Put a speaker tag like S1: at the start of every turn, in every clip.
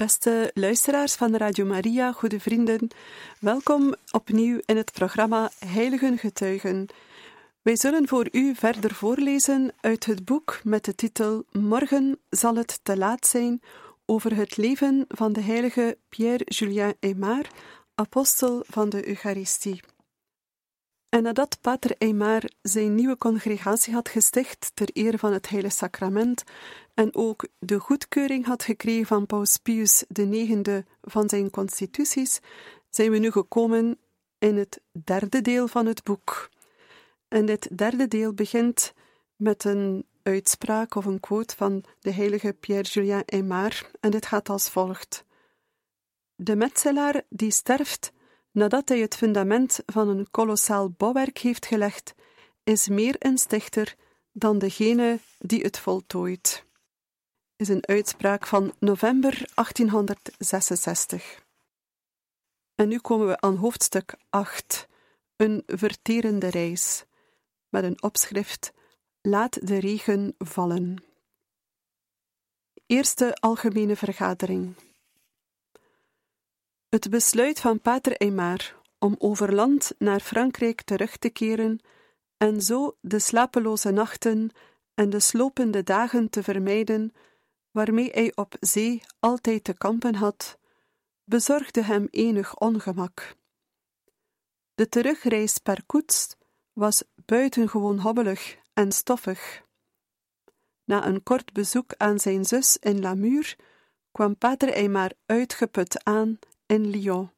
S1: Beste luisteraars van Radio Maria, goede vrienden, welkom opnieuw in het programma Heiligen Getuigen. Wij zullen voor u verder voorlezen uit het boek met de titel Morgen zal het te laat zijn over het leven van de heilige Pierre-Julien Aymar, apostel van de Eucharistie. En nadat Pater Aymar zijn nieuwe congregatie had gesticht ter ere van het Heilige Sacrament en ook de goedkeuring had gekregen van Paus Pius IX van zijn constituties, zijn we nu gekomen in het derde deel van het boek. En dit derde deel begint met een uitspraak of een quote van de heilige Pierre-Julien Aymar, en dit gaat als volgt: De metselaar die sterft nadat hij het fundament van een kolossaal bouwwerk heeft gelegd, is meer een stichter dan degene die het voltooit. Is een uitspraak van november 1866. En nu komen we aan hoofdstuk 8, een verterende reis, met een opschrift Laat de regen vallen. Eerste algemene vergadering. Het besluit van Pater Aymar om over land naar Frankrijk terug te keren en zo de slapeloze nachten en de slopende dagen te vermijden waarmee hij op zee altijd te kampen had, bezorgde hem enig ongemak. De terugreis per koets was buitengewoon hobbelig en stoffig. Na een kort bezoek aan zijn zus in Lamur kwam Pater Aymar uitgeput aan in Lyon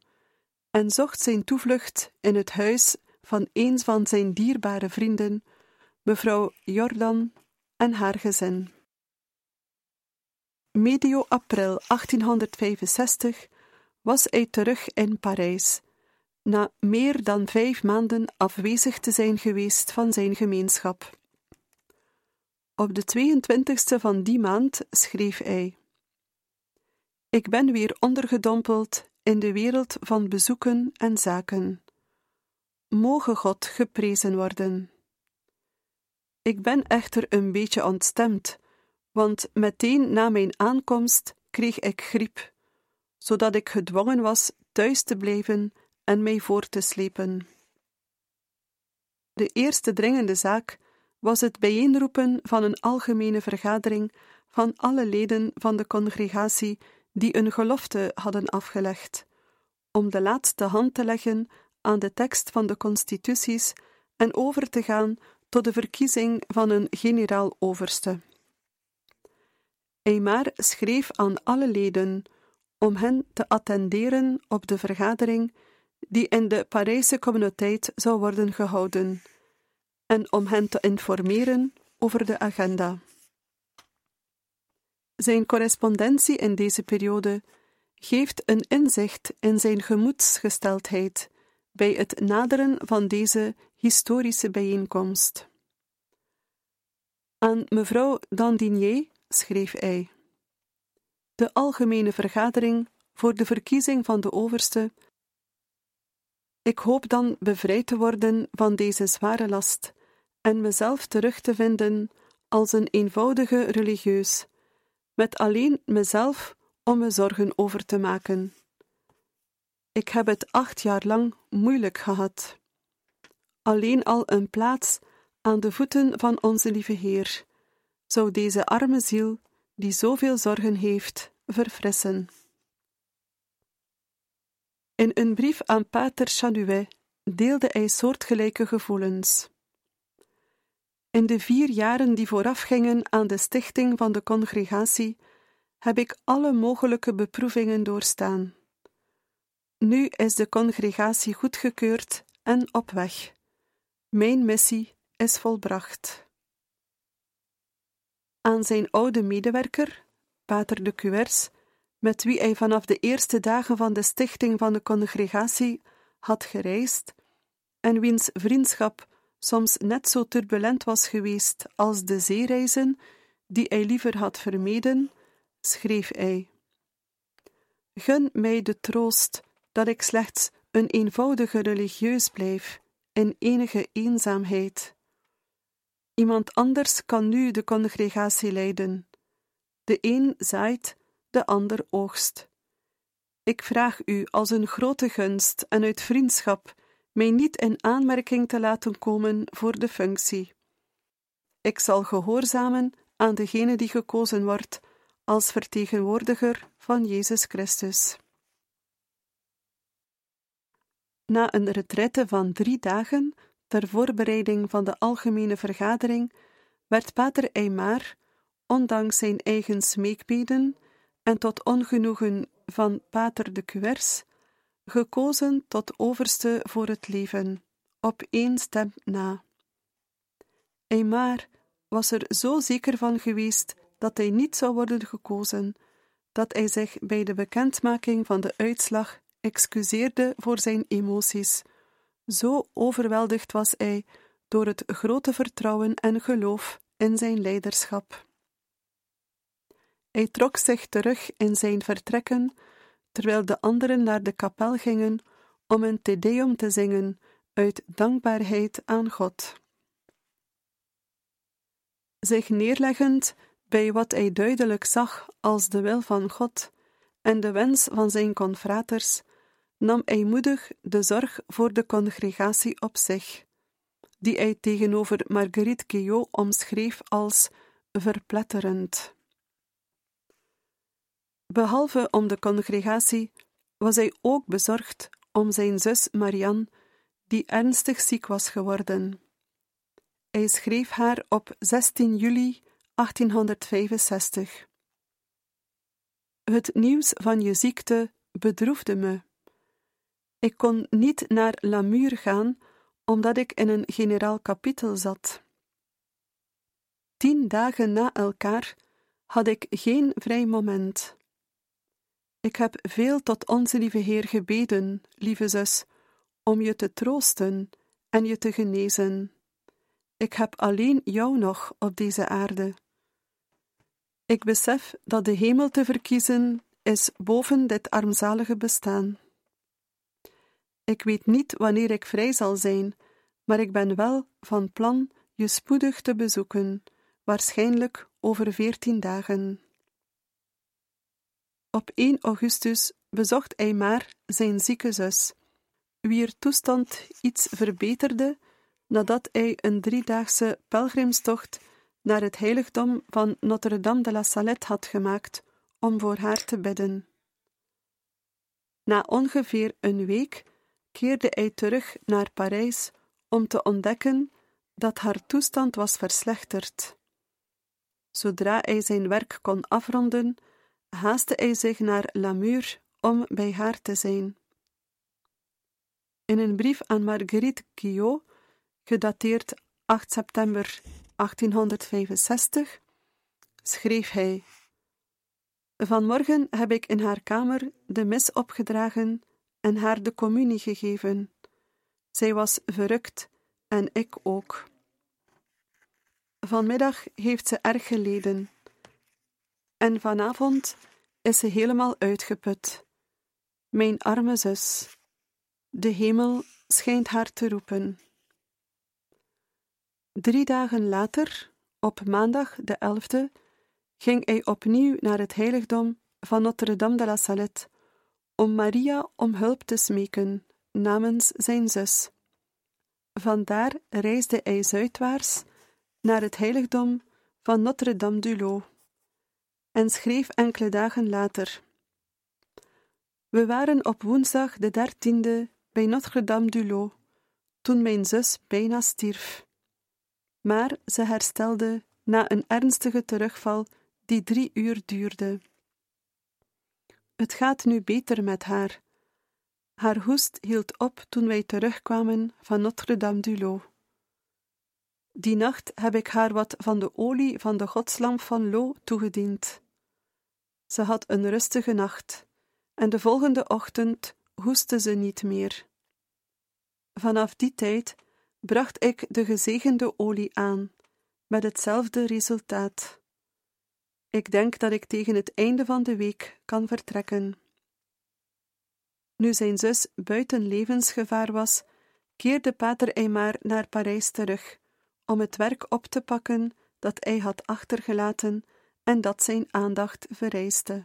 S1: en zocht zijn toevlucht in het huis van een van zijn dierbare vrienden, mevrouw Jordan en haar gezin. Medio april 1865 was hij terug in Parijs, na meer dan vijf maanden afwezig te zijn geweest van zijn gemeenschap. Op de 22e van die maand schreef hij: Ik ben weer ondergedompeld in de wereld van bezoeken en zaken. Moge God geprezen worden. Ik ben echter een beetje ontstemd, want meteen na mijn aankomst kreeg ik griep, zodat ik gedwongen was thuis te blijven en mij voor te slepen. De eerste dringende zaak was het bijeenroepen van een algemene vergadering van alle leden van de congregatie die een gelofte hadden afgelegd, om de laatste hand te leggen aan de tekst van de constituties en over te gaan tot de verkiezing van een generaal-overste. Aymar schreef aan alle leden om hen te attenderen op de vergadering die in de Parijse communiteit zou worden gehouden, en om hen te informeren over de agenda. Zijn correspondentie in deze periode geeft een inzicht in zijn gemoedsgesteldheid bij het naderen van deze historische bijeenkomst. Aan mevrouw Dandinier schreef hij: De algemene vergadering voor de verkiezing van de overste. Ik hoop dan bevrijd te worden van deze zware last en mezelf terug te vinden als een eenvoudige religieus met alleen mezelf om me zorgen over te maken. Ik heb het acht jaar lang moeilijk gehad. Alleen al een plaats aan de voeten van onze lieve Heer zou deze arme ziel, die zoveel zorgen heeft, verfrissen. In een brief aan Pater Chanuet deelde hij soortgelijke gevoelens. In de vier jaren die voorafgingen aan de stichting van de congregatie heb ik alle mogelijke beproevingen doorstaan. Nu is de congregatie goedgekeurd en op weg. Mijn missie is volbracht. aan zijn oude medewerker, Pater de Cuers, met wie hij vanaf de eerste dagen van de stichting van de congregatie had gereisd, en wiens vriendschap soms net zo turbulent was geweest als de zeereizen die hij liever had vermeden, schreef hij: Gun mij de troost dat ik slechts een eenvoudige religieus blijf in enige eenzaamheid. Iemand anders kan nu de congregatie leiden. De een zaait, de ander oogst. Ik vraag u als een grote gunst en uit vriendschap mij niet in aanmerking te laten komen voor de functie. Ik zal gehoorzamen aan degene die gekozen wordt als vertegenwoordiger van Jezus Christus. Na een retraite van drie dagen ter voorbereiding van de algemene vergadering werd Pater Eymar, ondanks zijn eigen smeekbeden en tot ongenoegen van Pater de Cuers, gekozen tot overste voor het leven, op één stem na. Eymar was er zo zeker van geweest dat hij niet zou worden gekozen, dat hij zich bij de bekendmaking van de uitslag excuseerde voor zijn emoties. Zo overweldigd was hij door het grote vertrouwen en geloof in zijn leiderschap. Hij trok zich terug in zijn vertrekken, terwijl de anderen naar de kapel gingen om een Te Deum te zingen uit dankbaarheid aan God. Zich neerleggend bij wat hij duidelijk zag als de wil van God en de wens van zijn confraters, nam hij moedig de zorg voor de congregatie op zich, die hij tegenover Marguerite Guillot omschreef als verpletterend. Behalve om de congregatie was hij ook bezorgd om zijn zus Marianne, die ernstig ziek was geworden. Hij schreef haar op 16 juli 1865. Het nieuws van je ziekte bedroefde me. Ik kon niet naar Lamur gaan, omdat ik in een generaal kapitel zat. Tien dagen na elkaar had ik geen vrij moment. Ik heb veel tot onze lieve Heer gebeden, lieve zus, om je te troosten en je te genezen. Ik heb alleen jou nog op deze aarde. Ik besef dat de hemel te verkiezen is boven dit armzalige bestaan. Ik weet niet wanneer ik vrij zal zijn, maar ik ben wel van plan je spoedig te bezoeken, waarschijnlijk over veertien dagen. Op 1 augustus bezocht hij maar zijn zieke zus, wier toestand iets verbeterde nadat hij een driedaagse pelgrimstocht naar het heiligdom van Notre-Dame de la Salette had gemaakt om voor haar te bidden. Na ongeveer een week keerde hij terug naar Parijs om te ontdekken dat haar toestand was verslechterd. Zodra hij zijn werk kon afronden, haastte hij zich naar Lamur om bij haar te zijn. In een brief aan Marguerite Guillot, gedateerd 8 september 1865, schreef hij: Vanmorgen heb ik in haar kamer de mis opgedragen en haar de communie gegeven. Zij was verrukt en ik ook. Vanmiddag heeft ze erg geleden. En vanavond is ze helemaal uitgeput. Mijn arme zus. De hemel schijnt haar te roepen. Drie dagen later, op maandag de elfde, ging hij opnieuw naar het heiligdom van Notre-Dame de la Salette om Maria om hulp te smeken namens zijn zus. Vandaar reisde hij zuidwaarts naar het heiligdom van Notre-Dame du Lot en schreef enkele dagen later: We waren op woensdag de dertiende bij Notre-Dame du Lot, toen mijn zus bijna stierf. Maar ze herstelde na een ernstige terugval die drie uur duurde. Het gaat nu beter met haar. Haar hoest hield op toen wij terugkwamen van Notre-Dame du Lot. Die nacht heb ik haar wat van de olie van de godslamp van Lo toegediend. Ze had een rustige nacht, en de volgende ochtend hoestte ze niet meer. Vanaf die tijd bracht ik de gezegende olie aan, met hetzelfde resultaat. Ik denk dat ik tegen het einde van de week kan vertrekken. Nu zijn zus buiten levensgevaar was, keerde pater Eymar naar Parijs terug, om het werk op te pakken dat hij had achtergelaten en dat zijn aandacht vereiste.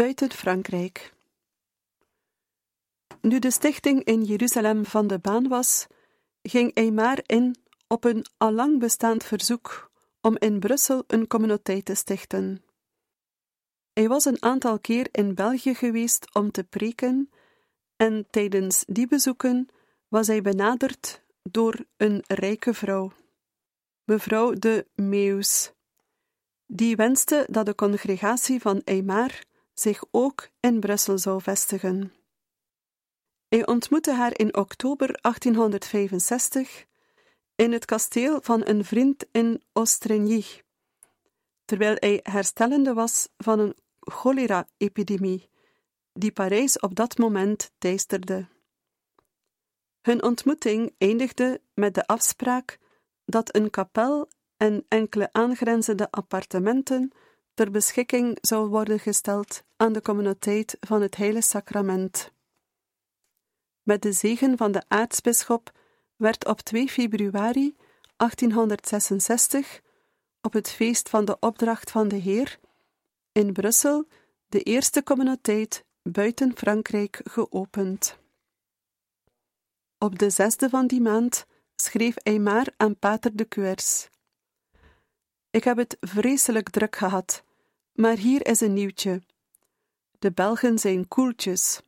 S1: Buiten Frankrijk. Nu de stichting in Jeruzalem van de baan was, ging Eymar in op een allang bestaand verzoek om in Brussel een communiteit te stichten. Hij was een aantal keer in België geweest om te preken, en tijdens die bezoeken was hij benaderd door een rijke vrouw, mevrouw de Meus, die wenste dat de congregatie van Eymar zich ook in Brussel zou vestigen. Hij ontmoette haar in oktober 1865 in het kasteel van een vriend in Ostrigny, terwijl hij herstellende was van een cholera-epidemie die Parijs op dat moment teisterde. Hun ontmoeting eindigde met de afspraak dat een kapel en enkele aangrenzende appartementen ter beschikking zou worden gesteld aan de communiteit van het Heilige Sacrament. Met de zegen van de aartsbisschop werd op 2 februari 1866, op het feest van de opdracht van de Heer, in Brussel de eerste communiteit buiten Frankrijk geopend. Op de zesde van die maand schreef Aymar aan Pater de Cuers. Ik heb het vreselijk druk gehad, maar hier is een nieuwtje. De Belgen zijn koeltjes.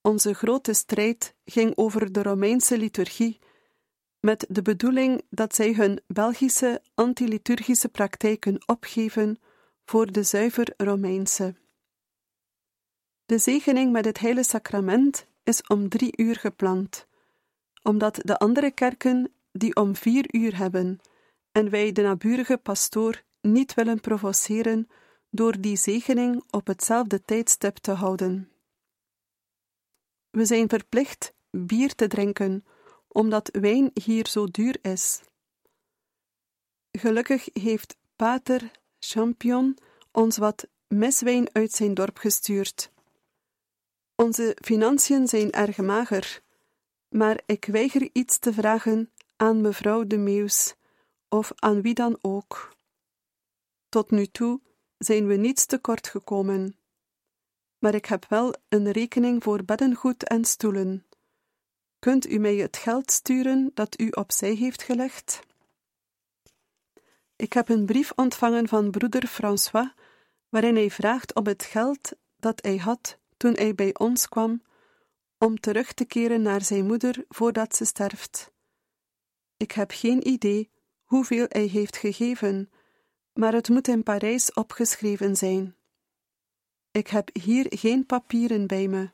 S1: Onze grote strijd ging over de Romeinse liturgie, met de bedoeling dat zij hun Belgische antiliturgische praktijken opgeven voor de zuiver Romeinse. De zegening met het Heilige Sacrament is om drie uur gepland, omdat de andere kerken die om vier uur hebben en wij de naburige pastoor niet willen provoceren door die zegening op hetzelfde tijdstip te houden. we zijn verplicht bier te drinken, omdat wijn hier zo duur is. Gelukkig heeft Pater Champion ons wat meswijn uit zijn dorp gestuurd. Onze financiën zijn erg mager, maar ik weiger iets te vragen aan mevrouw de Meus of aan wie dan ook. Tot nu toe zijn we niets tekort gekomen, maar ik heb wel een rekening voor beddengoed en stoelen. Kunt u mij het geld sturen dat u opzij heeft gelegd? Ik heb een brief ontvangen van broeder François, waarin hij vraagt om het geld dat hij had toen hij bij ons kwam, om terug te keren naar zijn moeder voordat ze sterft. Ik heb geen idee hoeveel hij heeft gegeven, maar het moet in Parijs opgeschreven zijn. Ik heb hier geen papieren bij me.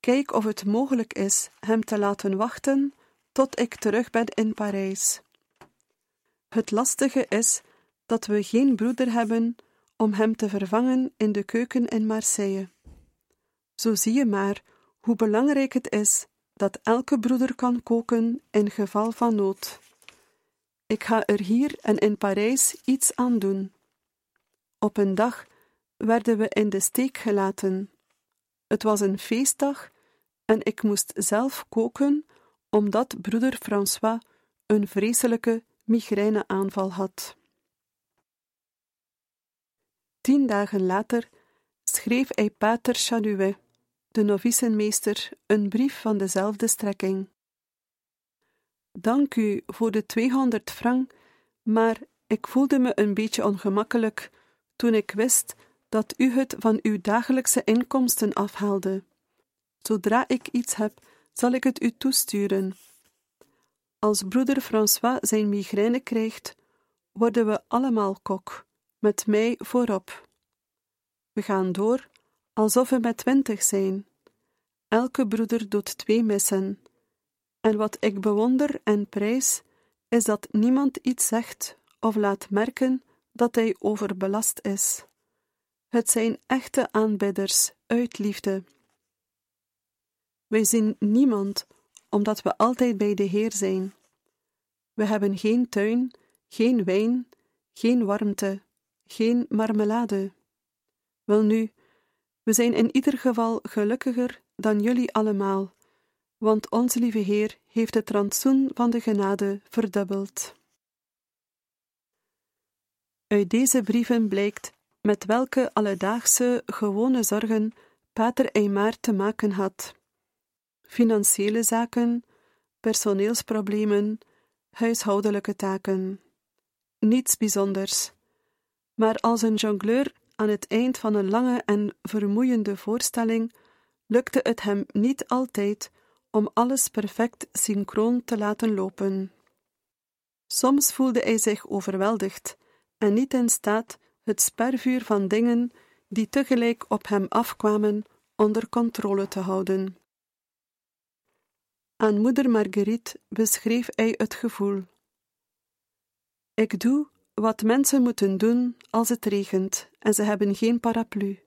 S1: Kijk of het mogelijk is hem te laten wachten tot ik terug ben in Parijs. Het lastige is dat we geen broeder hebben om hem te vervangen in de keuken in Marseille. Zo zie je maar hoe belangrijk het is dat elke broeder kan koken in geval van nood. Ik ga er hier en in Parijs iets aan doen. Op een dag werden we in de steek gelaten. Het was een feestdag en ik moest zelf koken omdat broeder François een vreselijke migraineaanval had. Tien dagen later schreef hij Pater Chaluet, de novicenmeester, een brief van dezelfde strekking. Dank u voor de 200 frank, maar ik voelde me een beetje ongemakkelijk toen ik wist dat u het van uw dagelijkse inkomsten afhaalde. Zodra ik iets heb, zal ik het u toesturen. Als broeder François zijn migraine krijgt, worden we allemaal kok, met mij voorop. We gaan door alsof we met twintig zijn. Elke broeder doet twee missen. En wat ik bewonder en prijs, is dat niemand iets zegt of laat merken dat hij overbelast is. Het zijn echte aanbidders uit liefde. Wij zien niemand, omdat we altijd bij de Heer zijn. We hebben geen tuin, geen wijn, geen warmte, geen marmelade. Welnu, we zijn in ieder geval gelukkiger dan jullie allemaal, want onze lieve Heer heeft het rantsoen van de genade verdubbeld. Uit deze brieven blijkt met welke alledaagse, gewone zorgen Pater Eymar te maken had. Financiële zaken, personeelsproblemen, huishoudelijke taken. Niets bijzonders. Maar als een jongleur aan het eind van een lange en vermoeiende voorstelling lukte het hem niet altijd om alles perfect synchroon te laten lopen. Soms voelde hij zich overweldigd en niet in staat het spervuur van dingen die tegelijk op hem afkwamen onder controle te houden. Aan moeder Marguerite beschreef hij het gevoel. Ik doe wat mensen moeten doen als het regent en ze hebben geen paraplu.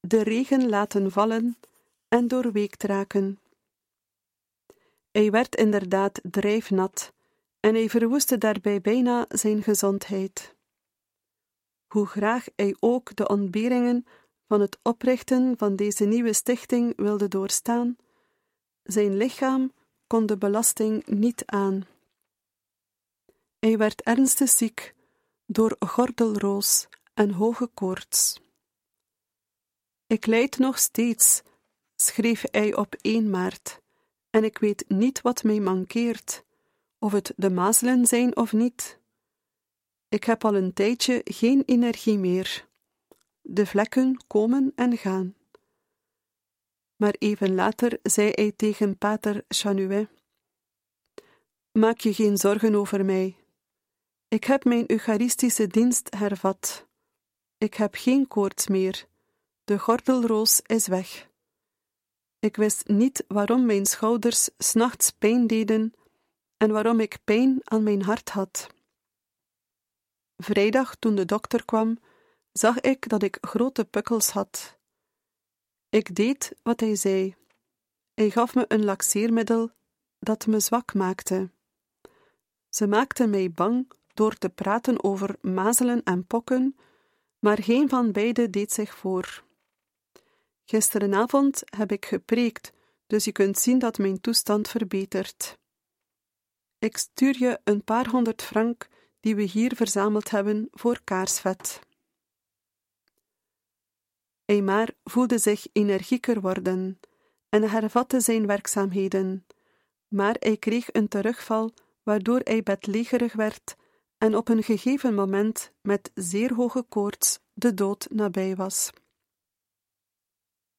S1: De regen laten vallen en doorweekt raken. Hij werd inderdaad drijfnat en hij verwoestte daarbij bijna zijn gezondheid. Hoe graag hij ook de ontberingen van het oprichten van deze nieuwe stichting wilde doorstaan, zijn lichaam kon de belasting niet aan. Hij werd ernstig ziek door gordelroos en hoge koorts. Ik lijd nog steeds, schreef hij op 1 maart, en ik weet niet wat mij mankeert, of het de mazelen zijn of niet. Ik heb al een tijdje geen energie meer. De vlekken komen en gaan. Maar even later zei hij tegen pater Chanuet: Maak je geen zorgen over mij. Ik heb mijn Eucharistische dienst hervat. Ik heb geen koorts meer. De gordelroos is weg. Ik wist niet waarom mijn schouders s'nachts pijn deden en waarom ik pijn aan mijn hart had. Vrijdag, toen de dokter kwam, zag ik dat ik grote pukkels had. Ik deed wat hij zei. Hij gaf me een laxeermiddel dat me zwak maakte. Ze maakte mij bang door te praten over mazelen en pokken, maar geen van beide deed zich voor. Gisterenavond heb ik gepreekt, dus je kunt zien dat mijn toestand verbetert. Ik stuur je een paar honderd frank die we hier verzameld hebben voor kaarsvet. Eymar voelde zich energieker worden en hervatte zijn werkzaamheden, maar hij kreeg een terugval waardoor hij bedlegerig werd en op een gegeven moment met zeer hoge koorts de dood nabij was.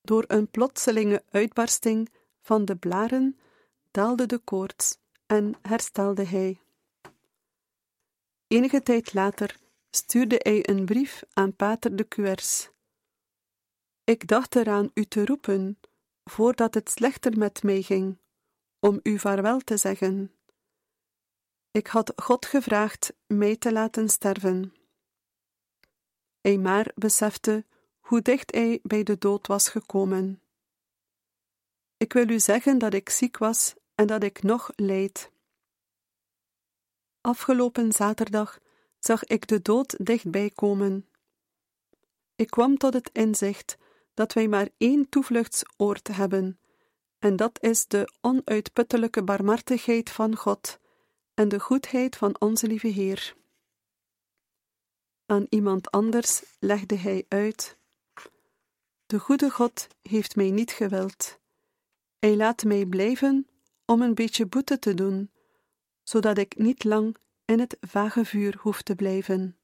S1: Door een plotselinge uitbarsting van de blaren daalde de koorts en herstelde hij. Enige tijd later stuurde hij een brief aan Pater de Cuers. Ik dacht eraan u te roepen, voordat het slechter met mij ging, om u vaarwel te zeggen. Ik had God gevraagd mij te laten sterven. Hij maar besefte hoe dicht hij bij de dood was gekomen. Ik wil u zeggen dat ik ziek was en dat ik nog leid. Afgelopen zaterdag zag ik de dood dichtbij komen. Ik kwam tot het inzicht dat wij maar één toevluchtsoord hebben, en dat is de onuitputtelijke barmhartigheid van God en de goedheid van onze lieve Heer. Aan iemand anders legde hij uit: De goede God heeft mij niet gewild. Hij laat mij blijven om een beetje boete te doen, zodat ik niet lang in het vage vuur hoef te blijven.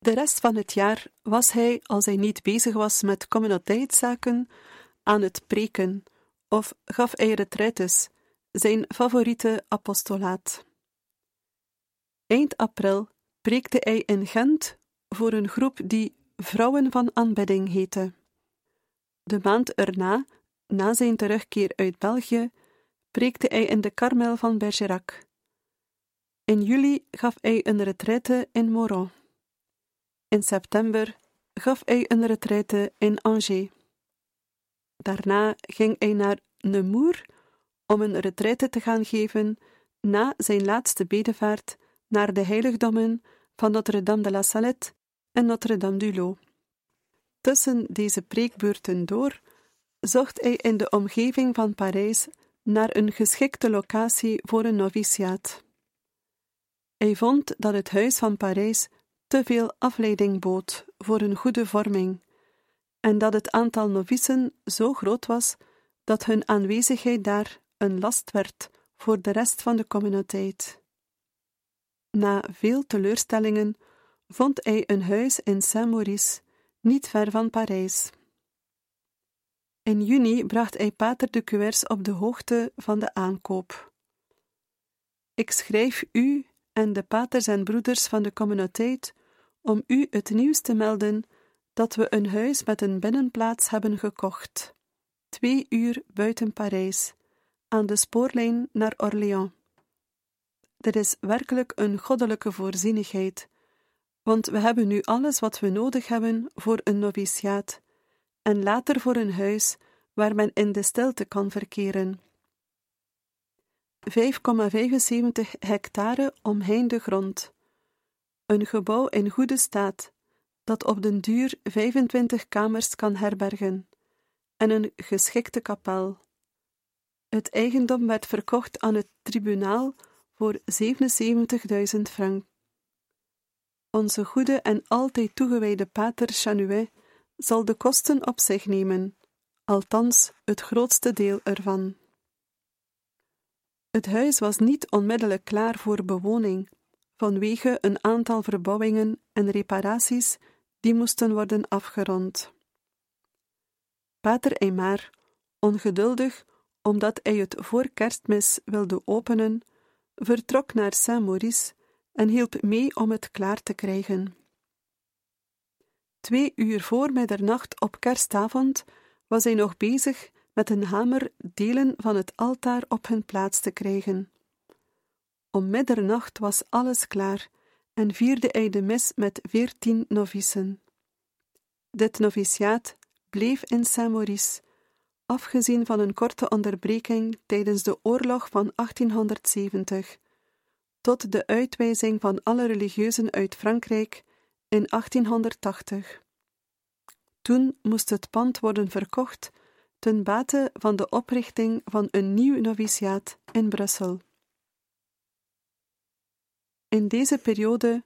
S1: De rest van het jaar was hij, als hij niet bezig was met communiteitszaken, aan het preken of gaf hij retraites, zijn favoriete apostolaat. Eind april preekte hij in Gent voor een groep die Vrouwen van Aanbidding heette. De maand erna, na zijn terugkeer uit België, preekte hij in de Karmel van Bergerac. In juli gaf hij een retraite in Moron. In september gaf hij een retraite in Angers. Daarna ging hij naar Nemours om een retraite te gaan geven na zijn laatste bedevaart naar de heiligdommen van Notre-Dame de la Salette en Notre-Dame du Lot. Tussen deze preekbeurten door zocht hij in de omgeving van Parijs naar een geschikte locatie voor een noviciaat. Hij vond dat het huis van Parijs te veel afleiding bood voor een goede vorming, en dat het aantal novicen zo groot was dat hun aanwezigheid daar een last werd voor de rest van de communiteit. Na veel teleurstellingen vond hij een huis in Saint-Maurice, niet ver van Parijs. In juni bracht hij Pater de Cuers op de hoogte van de aankoop. Ik schrijf u en de paters en broeders van de communiteit om u het nieuws te melden dat we een huis met een binnenplaats hebben gekocht, twee uur buiten Parijs, aan de spoorlijn naar Orléans. Er is werkelijk een goddelijke voorzienigheid, want we hebben nu alles wat we nodig hebben voor een noviciaat en later voor een huis waar men in de stilte kan verkeren. 5,75 hectare omheinde grond. Een gebouw in goede staat, dat op den duur 25 kamers kan herbergen, en een geschikte kapel. Het eigendom werd verkocht aan het tribunaal voor 77.000 francs. Onze goede en altijd toegewijde pater Chanuet zal de kosten op zich nemen, althans het grootste deel ervan. Het huis was niet onmiddellijk klaar voor bewoning, vanwege een aantal verbouwingen en reparaties die moesten worden afgerond. Pater Eymar, ongeduldig omdat hij het voor kerstmis wilde openen, vertrok naar Saint-Maurice en hielp mee om het klaar te krijgen. Twee uur voor middernacht op kerstavond was hij nog bezig met een hamer delen van het altaar op hun plaats te krijgen. Om middernacht was alles klaar en vierde hij de mis met veertien novicen. Dit noviciaat bleef in Saint-Maurice, afgezien van een korte onderbreking tijdens de oorlog van 1870, tot de uitwijzing van alle religieuzen uit Frankrijk in 1880. Toen moest het pand worden verkocht ten bate van de oprichting van een nieuw noviciaat in Brussel. In deze periode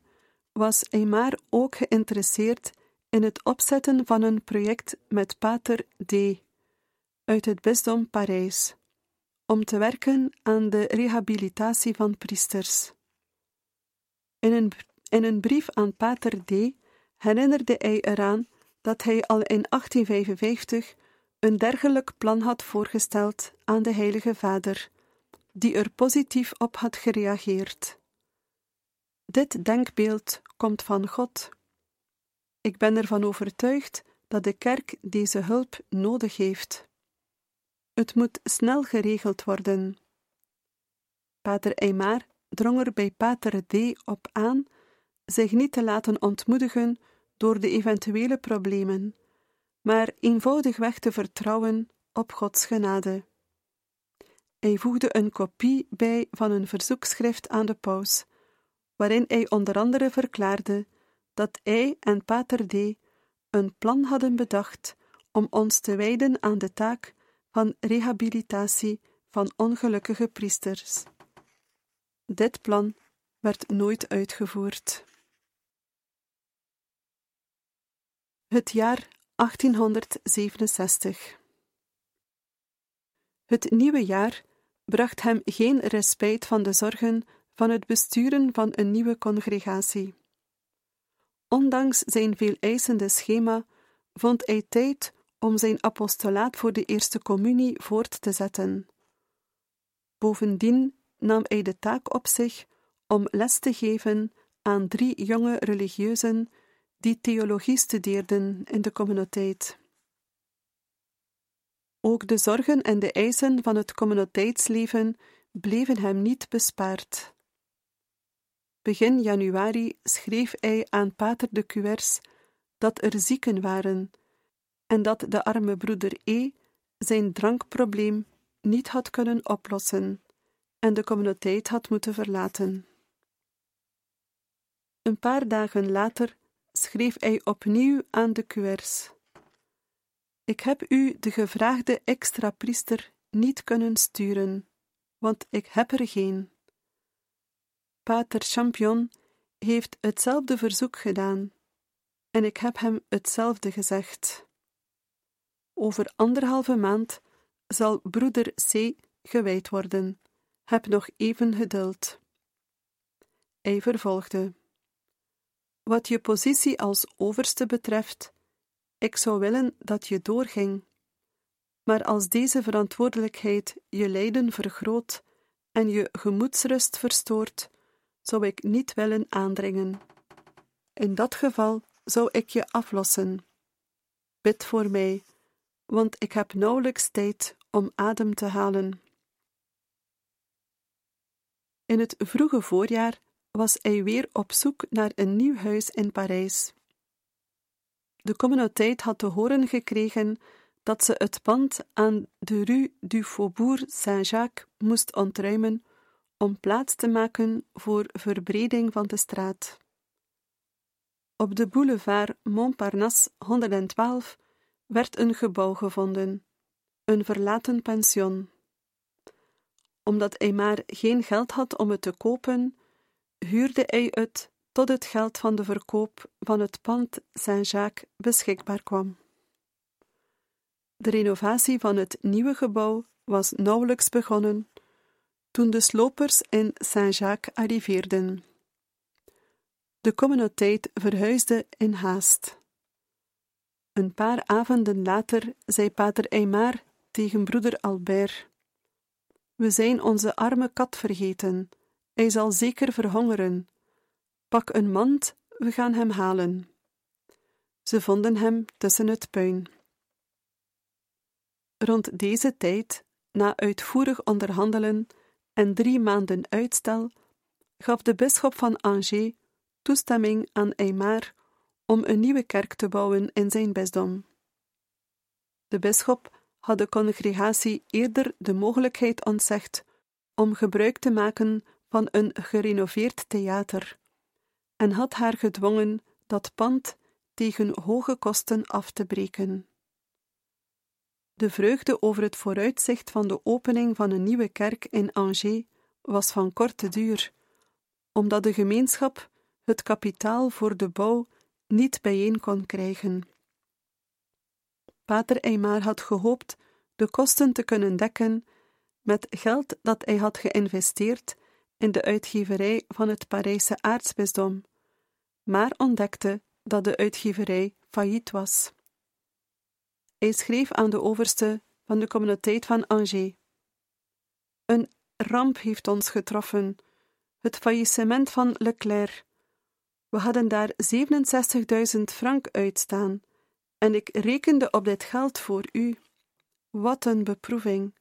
S1: was Aymar ook geïnteresseerd in het opzetten van een project met Pater D. uit het bisdom Parijs, om te werken aan de rehabilitatie van priesters. In een, in een brief aan Pater D. herinnerde hij eraan dat hij al in 1855 een dergelijk plan had voorgesteld aan de Heilige Vader, die er positief op had gereageerd. Dit denkbeeld komt van God. Ik ben ervan overtuigd dat de kerk deze hulp nodig heeft. Het moet snel geregeld worden. Pater Eymar drong er bij Pater D. op aan zich niet te laten ontmoedigen door de eventuele problemen, maar eenvoudigweg te vertrouwen op Gods genade. Hij voegde een kopie bij van een verzoekschrift aan de paus, waarin hij onder andere verklaarde dat hij en Pater D. een plan hadden bedacht om ons te wijden aan de taak van rehabilitatie van ongelukkige priesters. Dit plan werd nooit uitgevoerd. Het jaar 1867. Het nieuwe jaar bracht hem geen respijt van de zorgen van het besturen van een nieuwe congregatie. Ondanks zijn veel eisende schema vond hij tijd om zijn apostolaat voor de Eerste Communie voort te zetten. Bovendien nam hij de taak op zich om les te geven aan drie jonge religieuzen die theologie studeerden in de communiteit. Ook de zorgen en de eisen van het communiteitsleven bleven hem niet bespaard. Begin januari schreef hij aan Pater de Cuers dat er zieken waren en dat de arme broeder E zijn drankprobleem niet had kunnen oplossen en de communiteit had moeten verlaten. Een paar dagen later schreef hij opnieuw aan de QR's. Ik heb u de gevraagde extra priester niet kunnen sturen, want ik heb er geen. Pater Champion heeft hetzelfde verzoek gedaan, en ik heb hem hetzelfde gezegd. Over anderhalve maand zal broeder C gewijd worden. Heb nog even geduld. Hij vervolgde: Wat je positie als overste betreft, ik zou willen dat je doorging. Maar als deze verantwoordelijkheid je lijden vergroot en je gemoedsrust verstoort, zou ik niet willen aandringen. In dat geval zou ik je aflossen. Bid voor mij, want ik heb nauwelijks tijd om adem te halen. In het vroege voorjaar was hij weer op zoek naar een nieuw huis in Parijs. De communiteit had te horen gekregen dat ze het pand aan de Rue du Faubourg Saint-Jacques moest ontruimen om plaats te maken voor verbreding van de straat. Op de boulevard Montparnasse 112 werd een gebouw gevonden, een verlaten pension. Omdat hij maar geen geld had om het te kopen, huurde hij het tot het geld van de verkoop van het pand Saint-Jacques beschikbaar kwam. De renovatie van het nieuwe gebouw was nauwelijks begonnen toen de slopers in Saint-Jacques arriveerden. De communiteit verhuisde in haast. Een paar avonden later zei pater Aymar tegen broeder Albert: We zijn onze arme kat vergeten. Hij zal zeker verhongeren. Pak een mand, we gaan hem halen. Ze vonden hem tussen het puin. Rond deze tijd, na uitvoerig onderhandelen en drie maanden uitstel, gaf de bisschop van Angers toestemming aan Aymar om een nieuwe kerk te bouwen in zijn bisdom. De bisschop had de congregatie eerder de mogelijkheid ontzegd om gebruik te maken van een gerenoveerd theater en had haar gedwongen dat pand tegen hoge kosten af te breken. De vreugde over het vooruitzicht van de opening van een nieuwe kerk in Angers was van korte duur, omdat de gemeenschap het kapitaal voor de bouw niet bijeen kon krijgen. Pater Eymar had gehoopt de kosten te kunnen dekken met geld dat hij had geïnvesteerd in de uitgeverij van het Parijse aartsbisdom, maar ontdekte dat de uitgeverij failliet was. Hij schreef aan de overste van de communiteit van Angers: Een ramp heeft ons getroffen, het faillissement van Leclerc. We hadden daar 67.000 frank uitstaan, en ik rekende op dit geld voor u. Wat een beproeving!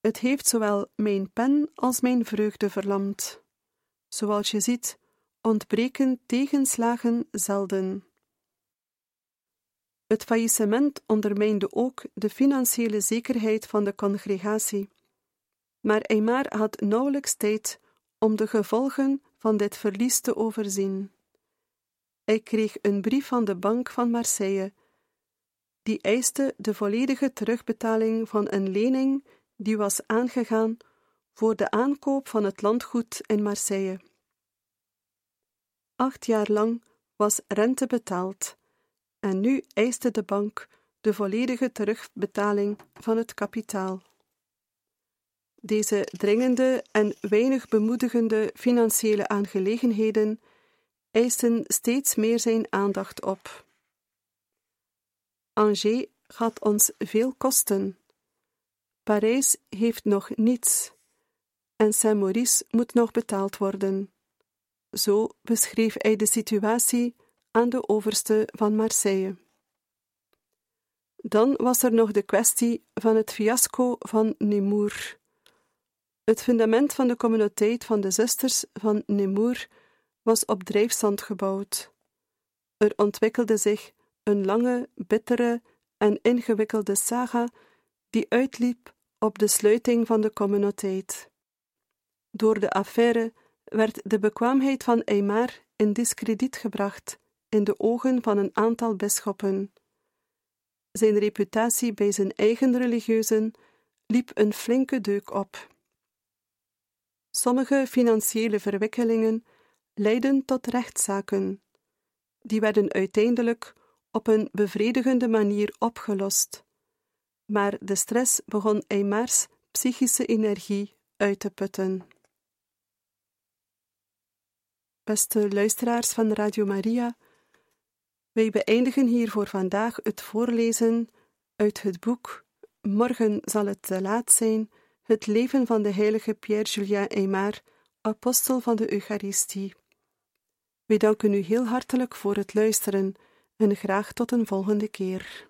S1: Het heeft zowel mijn pen als mijn vreugde verlamd. Zoals je ziet, ontbreken tegenslagen zelden. Het faillissement ondermijnde ook de financiële zekerheid van de congregatie. Maar Aymar had nauwelijks tijd om de gevolgen van dit verlies te overzien. Hij kreeg een brief van de Bank van Marseille, die eiste de volledige terugbetaling van een lening die was aangegaan voor de aankoop van het landgoed in Marseille. Acht jaar lang was rente betaald en nu eiste de bank de volledige terugbetaling van het kapitaal. Deze dringende en weinig bemoedigende financiële aangelegenheden eisten steeds meer zijn aandacht op. Angers gaat ons veel kosten. Parijs heeft nog niets en Saint-Maurice moet nog betaald worden. Zo beschreef hij de situatie aan de overste van Marseille. Dan was er nog de kwestie van het fiasco van Nemours. Het fundament van de communiteit van de zusters van Nemours was op drijfzand gebouwd. Er ontwikkelde zich een lange, bittere en ingewikkelde saga die uitliep op de sluiting van de communiteit. Door de affaire werd de bekwaamheid van Eymar in diskrediet gebracht in de ogen van een aantal bisschoppen. Zijn reputatie bij zijn eigen religieuzen liep een flinke deuk op. Sommige financiële verwikkelingen leidden tot rechtszaken. Die werden uiteindelijk op een bevredigende manier opgelost, maar de stress begon Eymars psychische energie uit te putten. Beste luisteraars van Radio Maria, wij beëindigen hier voor vandaag het voorlezen uit het boek Morgen zal het te laat zijn, het leven van de heilige Pierre-Julien Aymar, apostel van de Eucharistie. Wij danken u heel hartelijk voor het luisteren en graag tot een volgende keer.